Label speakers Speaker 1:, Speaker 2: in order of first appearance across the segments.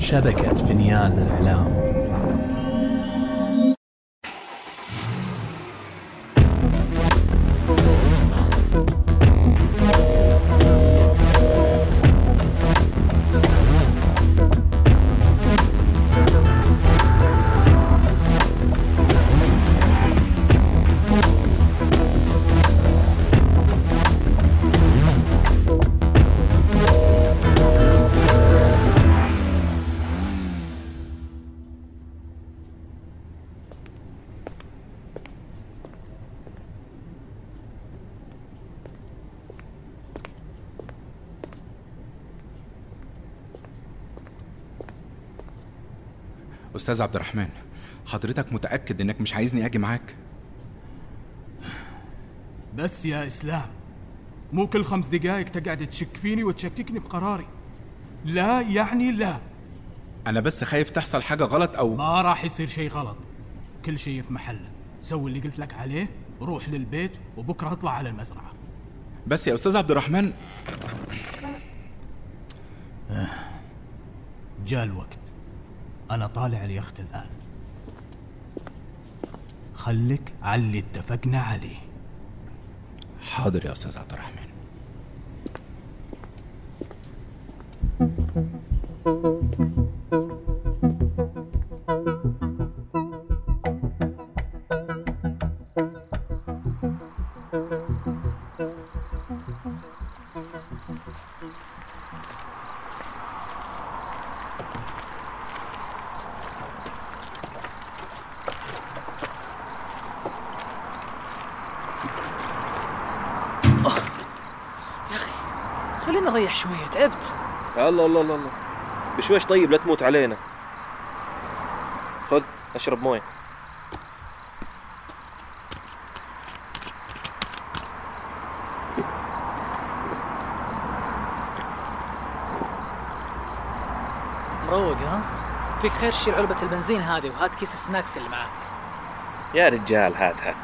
Speaker 1: شبكة فنيان الإعلام
Speaker 2: أستاذ عبد الرحمن حضرتك متأكد إنك مش عايزني أجي معاك؟
Speaker 3: بس يا إسلام مو كل خمس دقايق تقعد تشك فيني وتشككني بقراري. لا يعني لا.
Speaker 2: أنا بس خايف تحصل حاجة غلط أو
Speaker 3: ما راح يصير شيء غلط. كل شيء في محله سوي اللي قلت لك عليه روح للبيت وبكرة اطلع على المزرعة.
Speaker 2: بس يا أستاذ عبد الرحمن.
Speaker 3: جاء الوقت. أنا طالع اليخت الآن. خليك على اللي اتفقنا عليه
Speaker 2: حاضر يا أستاذ عبد الرحمن.
Speaker 4: يا نريح شوية تعبت.
Speaker 5: الله الله الله الله بشويش طيب لا تموت علينا. خذ اشرب موية.
Speaker 4: مروق ها؟ فيك خير شيل علبة البنزين هذه وهات كيس السناكس اللي معاك
Speaker 5: يا رجال هات هات.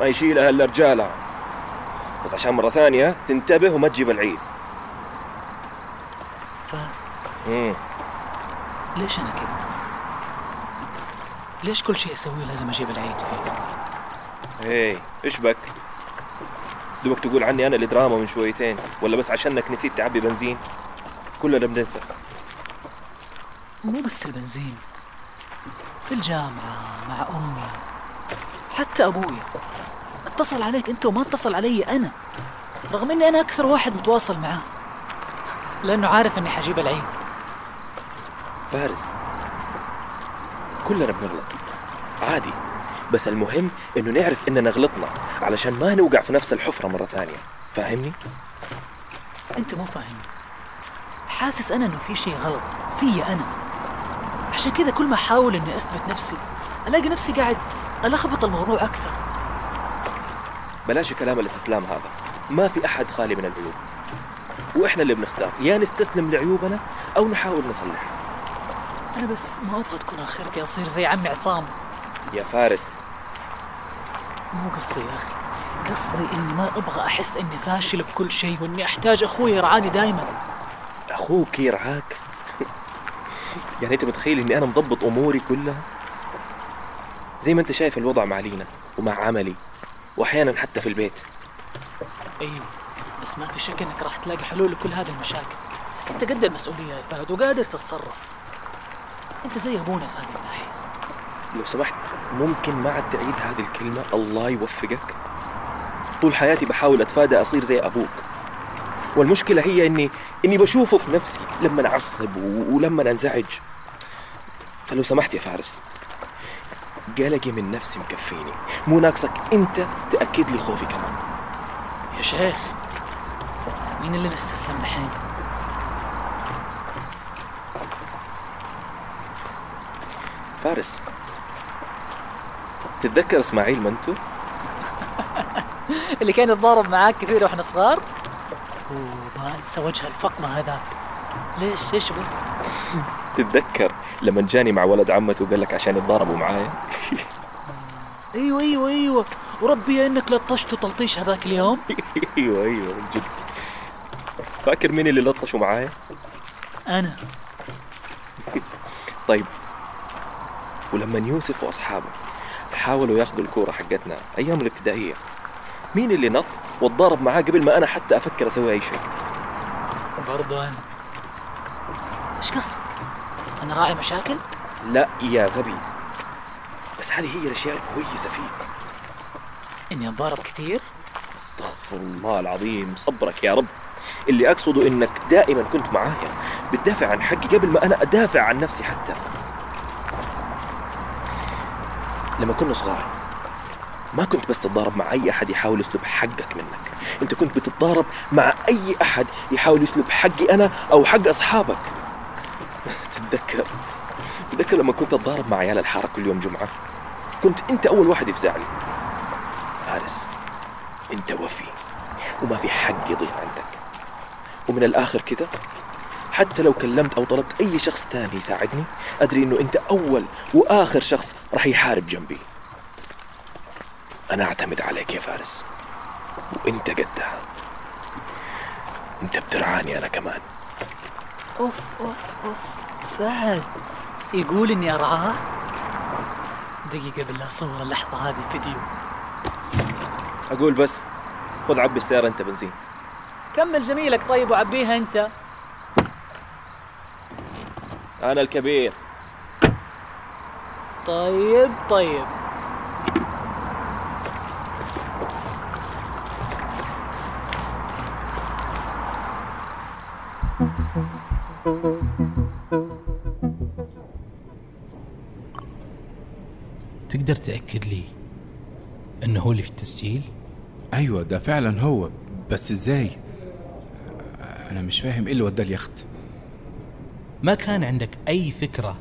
Speaker 5: ما يشيلها الا رجالها بس عشان مرة ثانية تنتبه وما تجيب العيد.
Speaker 4: فهد
Speaker 5: امم
Speaker 4: ليش أنا كذا؟ ليش كل شيء أسويه لازم أجيب العيد فيه؟
Speaker 5: إيه إيش بك؟ دوبك تقول عني أنا اللي دراما من شويتين ولا بس عشانك نسيت تعبي بنزين؟ كلنا بننسى.
Speaker 4: مو بس البنزين في الجامعة مع أمي حتى أبويا. اتصل عليك أنت وما اتصل علي أنا رغم أني أنا أكثر واحد متواصل معاه لأنه عارف أني حجيب العيد.
Speaker 5: فارس كلنا بنغلط. عادي بس المهم إنه نعرف إننا غلطنا علشان ما نوقع في نفس الحفرة مرة ثانية. فاهمني؟
Speaker 4: أنت مو فاهم. حاسس أنا أنه في شيء غلط فيا أنا. عشان كذا كل ما أحاول أني أثبت نفسي ألاقي نفسي قاعد ألخبط الموضوع أكثر.
Speaker 5: بلاش كلام الاستسلام هذا. ما في أحد خالي من العيوب. وإحنا اللي بنختار. يا نستسلم لعيوبنا أو نحاول نصلحها
Speaker 4: أنا بس ما أبغى تكون آخرتي أصير زي عمي عصام.
Speaker 5: يا فارس.
Speaker 4: مو قصدي يا أخي. قصدي إني ما أبغى أحس إني فاشل بكل شيء وإني أحتاج أخوي يرعاني دائما
Speaker 5: أخوك يرعاك؟ يعني أنت متخيل إني أنا مضبط أموري كلها؟ زي ما أنت شايف الوضع مع لينا ومع عملي. واحيانا حتى في البيت.
Speaker 4: أيوه بس ما في شك إنك راح تلاقي حلول لكل هذه المشاكل. أنت قد المسؤولية يا فهد وقادر تتصرف. أنت زي أبونا في هذه الناحية.
Speaker 5: لو سمحت ممكن ما عاد تعيد هذه الكلمة؟ الله يوفقك. طول حياتي بحاول أتفادى أصير زي أبوك. والمشكلة هي إني إني بشوفه في نفسي لما أعصب و- ولما أنزعج. فلو سمحت يا فارس قلقي من نفسي مكفيني مو ناقصك أنت تأكد لي خوفي كمان
Speaker 4: يا شيخ مين اللي مستسلم الحين؟
Speaker 5: فارس تتذكر إسماعيل منتو؟
Speaker 4: اللي كان يتضارب معاك كثير وإحنا صغار؟ أوه بنسى وجه الفقمة هذاك ليش إيش بو؟
Speaker 5: تتذكر لما جاني مع ولد عمته وقال لك عشان يتضاربوا معايا
Speaker 4: أيوه أيوه أيوه. وربي إنك لطشته تلطيش هذاك اليوم.
Speaker 5: أيوه أيوه من جد. فاكر مين اللي لطشوا معايا؟
Speaker 4: أنا.
Speaker 5: طيب. ولما يوسف وأصحابه حاولوا ياخذوا الكورة حقتنا أيام الابتدائية مين اللي نط واتضارب معاه قبل ما أنا حتى أفكر أسوي أي شيء؟
Speaker 4: برضو أنا. إيش قصدك؟ أنا راعي مشاكل؟
Speaker 5: لا يا غبي. هذه هي الأشياء الكويسة فيك.
Speaker 4: إني أتضارب كثير؟
Speaker 5: أستغفر الله العظيم صبرك يا رب. اللي أقصده إنك دائما كنت معايا. بتدافع عن حقي قبل ما أنا أدافع عن نفسي حتى. لما كنا صغار ما كنت بس تتضارب مع أي أحد يحاول يسلب حقك منك. أنت كنت بتتضارب مع أي أحد يحاول يسلب حقي أنا أو حق أصحابك. تتذكر؟ تتذكر لما كنت أتضارب مع عيال الحارة كل يوم جمعة؟ كنت أنت أول واحد يفزع لي فارس أنت وفي وما في حق يضيع عندك. ومن الآخر كذا حتى لو كلمت أو طلبت أي شخص ثاني يساعدني أدري إنه أنت أول وآخر شخص راح يحارب جنبي. أنا أعتمد عليك يا فارس. وأنت قدها. أنت بترعاني أنا كمان.
Speaker 4: أوف أوف أوف. فهد يقول إني أرعاه؟ دقيقة بالله صور اللحظة هذه فيديو.
Speaker 5: أقول بس خذ عبي السيارة أنت بنزين.
Speaker 4: كمل جميلك طيب وعبيها أنت.
Speaker 5: أنا الكبير.
Speaker 4: طيب طيب.
Speaker 1: تقدر تأكد لي أنه هو اللي في التسجيل؟
Speaker 2: أيوه ده فعلا هو. بس إزاي؟ أنا مش فاهم إيه اللي وداه اليخت.
Speaker 1: ما كان عندك أي فكرة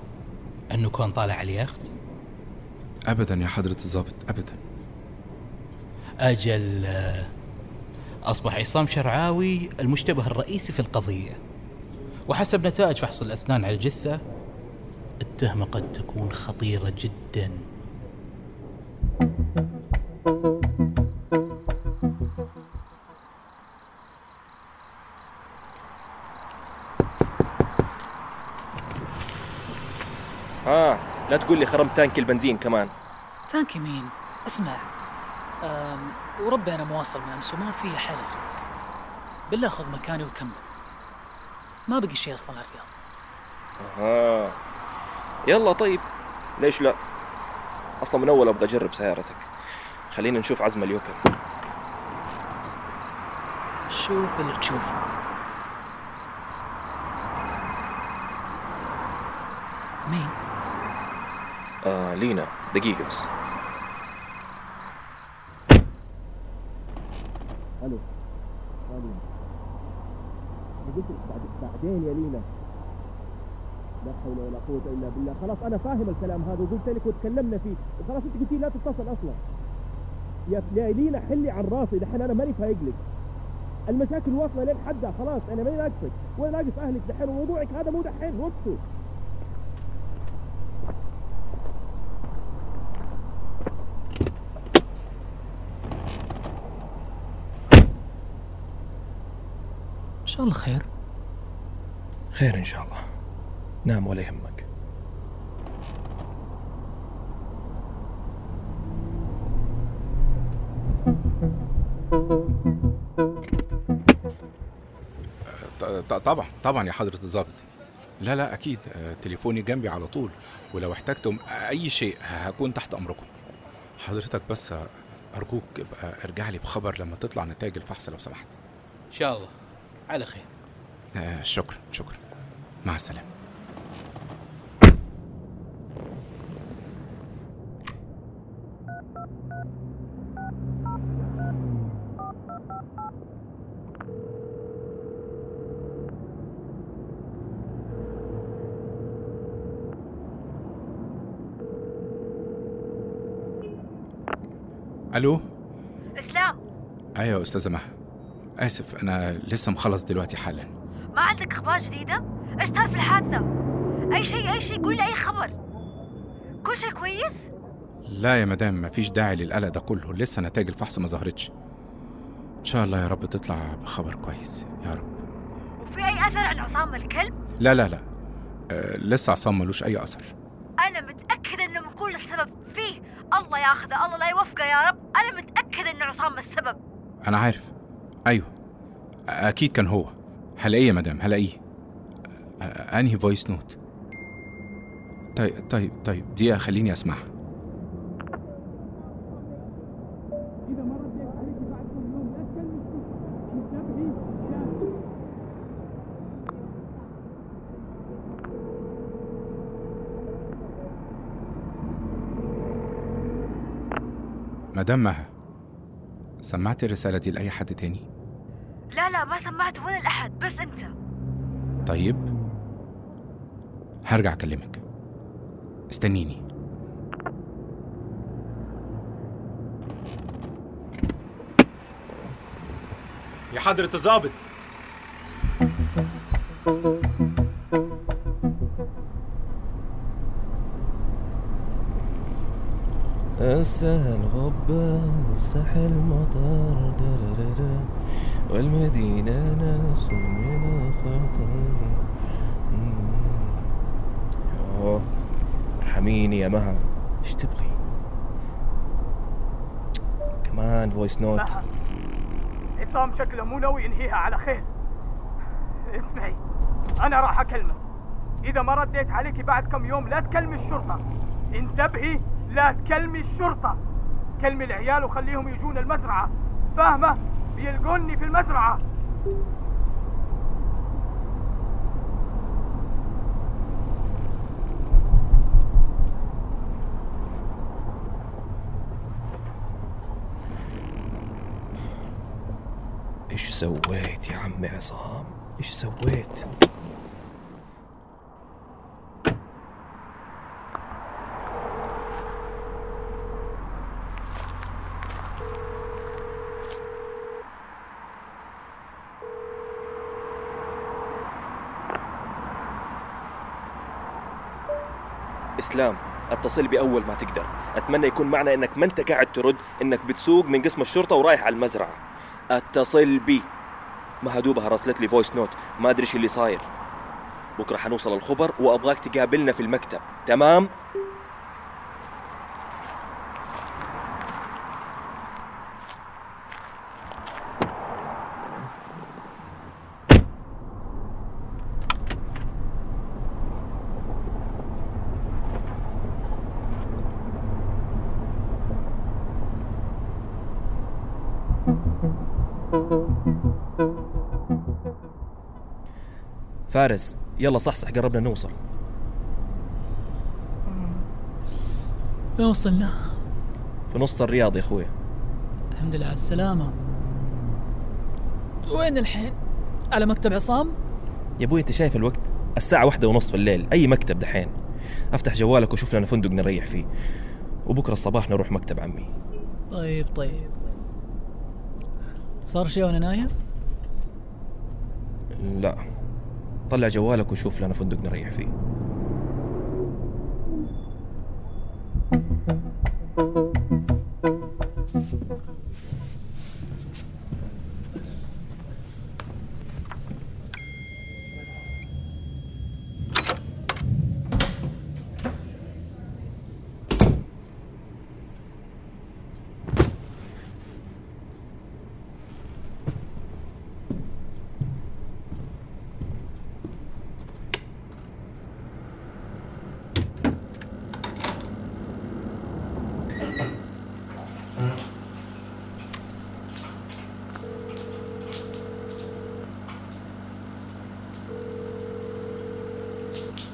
Speaker 1: أنه كان طالع على اليخت؟
Speaker 2: ابدا يا حضرة الضابط ابدا.
Speaker 1: أجل آه، أصبح عصام شرعاوي المشتبه الرئيسي في القضية. وحسب نتائج فحص الأسنان على الجثة التهمة قد تكون خطيرة جدا.
Speaker 5: ها لا تقول لي خرمت تانك البنزين كمان.
Speaker 4: تانك يمين اسمع. أم وربي أنا مواصل مع أمس وما في حال أسوق. بالله خذ مكاني وكمل. ما بقي شيء أصلا على الرياض.
Speaker 5: أها. يلا طيب. ليش لا؟ أصلا من أول أبغى أجرب سيارتك. خلينا نشوف عزم اليوكم
Speaker 4: شوف اللي تشوفه. مين؟
Speaker 5: آه لينا. دقيقة بس. ألو. لينا قلت لك بعد بعدين يا لينا. لا حول ولا قوة إلا بالله. خلاص أنا فاهم الكلام هذا وقلت لك وتكلمنا فيه. وخلاص أنت قلتي لا تتصل أصلا. يا لينا حلي عن راسي دحين أنا ماني فايق لك المشاكل واصلة لين حدها خلاص أنا ماني ناقصك وين ناقص أهلك دحين؟ وموضوعك هذا مو دحين وقته
Speaker 4: إن شاء الله خير.
Speaker 5: خير إن شاء الله. نام ولا يهمك
Speaker 2: طبعا طبعا يا حضرة الضابط. لا لا أكيد. آه، تليفوني جنبي على طول. ولو احتجتم أي شيء هكون تحت أمركم. حضرتك بس أرجوك ابقى ارجع لي بخبر لما تطلع نتائج الفحص لو سمحت.
Speaker 1: إن شاء الله. على خير.
Speaker 2: آه، شكرا شكرا. مع السلامة. ألو؟
Speaker 6: إسلام.
Speaker 2: أيوه يا أستاذة مها. آسف أنا لسه مخلص دلوقتي حالا.
Speaker 6: ما عندك أخبار جديدة؟ إيش صار في الحادثة. أي شيء أي شيء قول لي أي خبر. كل شيء كويس؟
Speaker 2: لا يا مدام مفيش داعي للقلق ده كله. لسه نتائج الفحص ما ظهرتش. إن شاء الله يا رب تطلع بخبر كويس. يا رب.
Speaker 6: وفي أي أثر عن عصام الكلب؟
Speaker 2: لا لا لا. آه لسه عصام ملوش أي أثر.
Speaker 6: أنا متأكدة إنه مقول السبب. فيه الله ياخذه الله لا يوفقه يا رب. عصام السبب.
Speaker 2: أنا عارف. أيوه. أكيد كان هو. هلاقيه يا مدام هلاقيه. أنهي voice note طيب طيب طيب. دقيقة خليني أسمعها. مدام مها. سمعتي الرسالة دي لأي حد تاني؟
Speaker 6: لا لا ما سمعت ولا الاحد بس أنت.
Speaker 2: طيب. هرجع أكلمك. استنيني. يا حضرة الظابط
Speaker 5: السهل غبة الساحل مطر درررر والمدينة ناس من خطر ارحميني يا مها. إيش تبغي؟ كمان فويس نوت
Speaker 3: عصام شكله مو ناوي ينهيها على خير. اسمعي أنا راح اكلمه إذا ما رديت عليكي بعد كم يوم لا تكلمي الشرطة. انتبهي. لا تكلمي الشرطة. كلمي العيال وخليهم يجون المزرعة. فاهمة؟ بيلقوني في المزرعة.
Speaker 5: إيش سويت يا عمي عصام؟ إيش سويت؟ اسلام اتصل بي اول ما تقدر. أتمنى يكون معنى إنك ما أنت قاعد ترد إنك بتسوق من قسم الشرطة ورايح على المزرعة. اتصل بي مها دوبها راسلت لي voice note ما أدري إيش اللي صاير. بكرة حنوصل الخبر وأبغاك تقابلنا في المكتب. تمام؟ فارس يلا صحصح قربنا نوصل.
Speaker 4: وين وصلنا؟
Speaker 5: في نص الرياض يا أخوي.
Speaker 4: الحمد لله على السلامة. وين الحين؟ على مكتب عصام؟
Speaker 5: يا أبوي أنت شايف الوقت؟ الساعة واحدة ونص في الليل أي مكتب دحين؟ أفتح جوالك وشوف لنا فندق نريح فيه. وبكرة الصباح نروح مكتب عمي.
Speaker 4: طيب طيب. صار شيء وأنا نايم؟
Speaker 5: لا. طلع جوالك وشوف لنا فندق نريح فيه.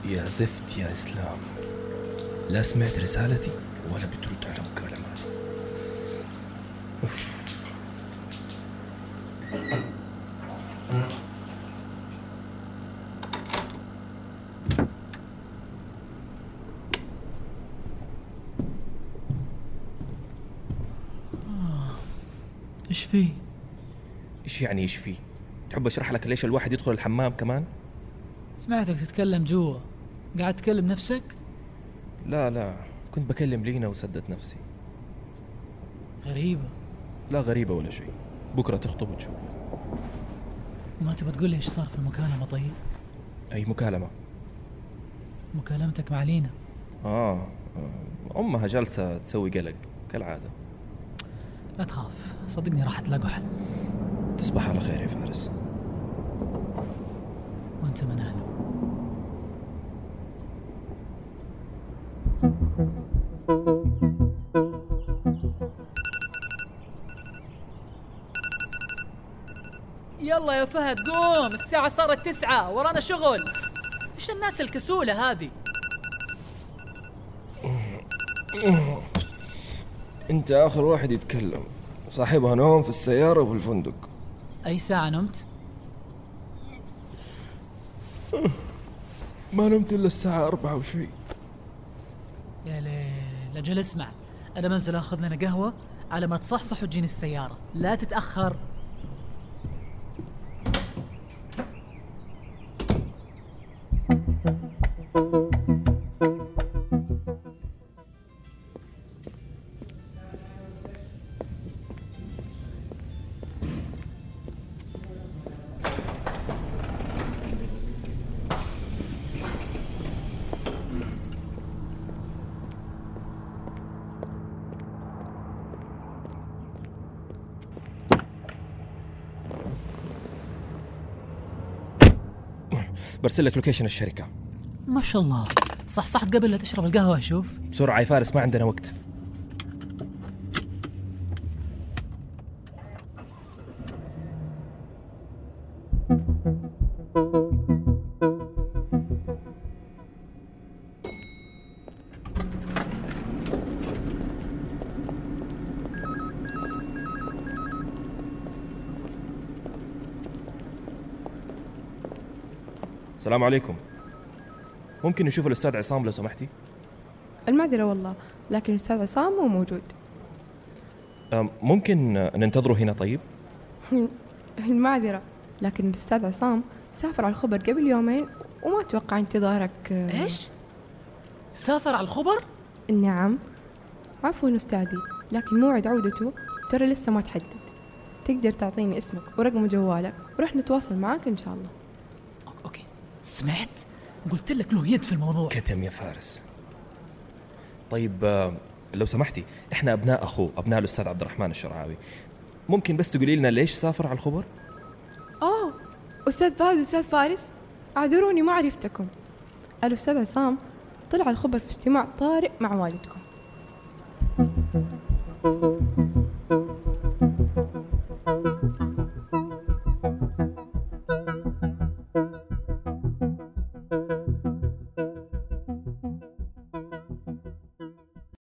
Speaker 5: يا زفت يا إسلام لا سمعت رسالتي ولا بترد على مكالماتي أوف.
Speaker 4: إيش فيه؟
Speaker 5: إيش يعني إيش فيه؟ تحب أشرح لك ليش الواحد يدخل الحمام كمان؟
Speaker 4: سمعتك تتكلم جوا قاعد تكلم نفسك؟
Speaker 5: لا لا. كنت بكلم لينا وسدت نفسي.
Speaker 4: غريبة.
Speaker 5: لا غريبة ولا شيء. بكرة تخطب وتشوف.
Speaker 4: ما تبى تقول لي إيش صار في المكالمة طيب؟
Speaker 5: أي مكالمة؟
Speaker 4: مكالمتك مع لينا.
Speaker 5: آه آه، أمها جالسة تسوي قلق كالعادة.
Speaker 4: لا تخاف. صدقني راح تلاقوا حل.
Speaker 5: تصبح على خير يا فارس.
Speaker 4: وأنت من أهله. يلا يا فهد قوم الساعة صارت تسعة ورانا شغل. إيش الناس الكسولة هذه؟
Speaker 5: أنت آخر واحد يتكلم. صاحبها نوم في السيارة وفي الفندق.
Speaker 4: أي ساعة نمت؟
Speaker 5: ما نمت إلا الساعة أربعة وشي.
Speaker 4: يا ليل أجل اسمع. أنا بنزل آخذ لنا قهوة على ما تصحصح وتجيني السيارة. لا تتأخر.
Speaker 5: برسل لك لوكيشن الشركة.
Speaker 4: ما شاء الله. صحصحت قبل لا تشرب القهوة شوف
Speaker 5: بسرعة يا فارس ما عندنا وقت. السلام عليكم ممكن نشوف الأستاذ عصام لو سمحتي؟
Speaker 7: المعذرة والله لكن الأستاذ عصام مو موجود
Speaker 5: ممكن ننتظره هنا طيب؟
Speaker 7: المعذرة لكن الأستاذ عصام سافر على الخبر قبل يومين وما أتوقع انتظارك
Speaker 4: إيش؟ سافر على الخبر؟
Speaker 7: نعم عفوا أستاذي لكن موعد عودته ترى لسه ما تحدد تقدر تعطيني اسمك ورقم جوالك ورح نتواصل معاك إن شاء الله
Speaker 4: سمعت؟ قلت لك له يد في الموضوع.
Speaker 5: كتم يا فارس. طيب آه، لو سمحتي إحنا أبناء اخوه أبناء الأستاذ عبد الرحمن الشرعاوي. ممكن بس تقولي لنا ليش سافر على الخبر؟
Speaker 7: آه أستاذ فهد وأستاذ فارس أعذروني ما عرفتكم. الأستاذ عصام طلع الخبر في اجتماع طارئ مع والدكم.